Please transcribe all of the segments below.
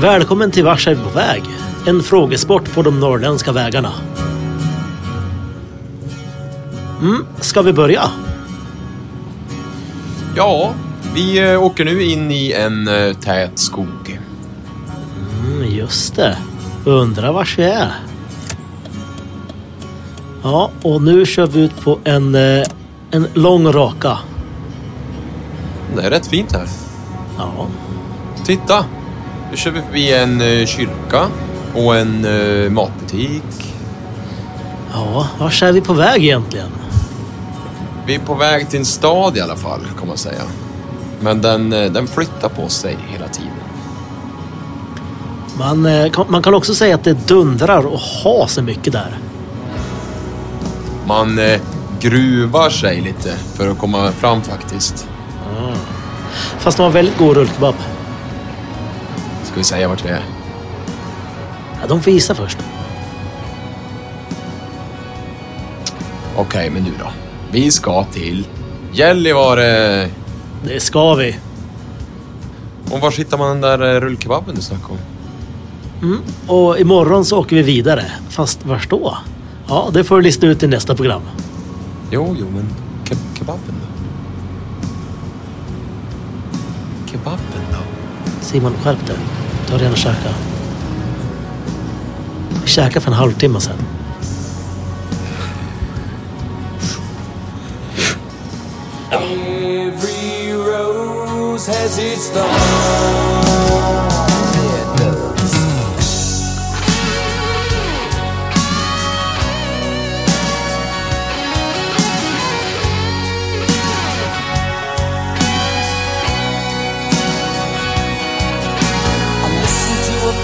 Välkommen till Vars är på väg? En frågesport på de norrländska vägarna. Mm, ska vi börja? Ja, vi eh, åker nu in i en eh, tät skog. Mm, just det. Undrar vars vi är. Ja, och nu kör vi ut på en, eh, en lång raka. Det är rätt fint här. Ja, Titta! Nu kör vi förbi en eh, kyrka och en eh, matbutik. ja vars är vi på väg egentligen? Vi är på väg till en stad i alla fall, kan man säga. Men den, eh, den flyttar på sig hela tiden. Man, kan- man kan också säga att det dundrar och så mycket där. Man gruvar sig lite för att komma fram faktiskt. Fast de har väldigt god rullkebab. Ska vi säga vart vi är? Ja, de får gissa först. Okej, men du då. Vi ska till Gällivare. Det ska vi. Och var hittar man den där eh, rullkebaben du snackade om? Mm. Och imorgon så åker vi vidare. Fast vart då? Ja, det får du lista ut i nästa program. Jo, jo, men ke- kebaben då? Kebaben då? Simon, skärp dig. Du har redan käkat. Vi käkade för en halvtimme sedan. Every rose has its thorn.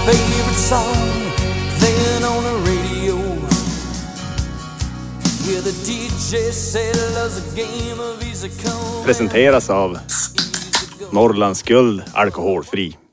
Favorite song, playing on the radio. Hear the DJ said loves a game of easy come. Presenteras av Norrlands Guld Alkoholfri.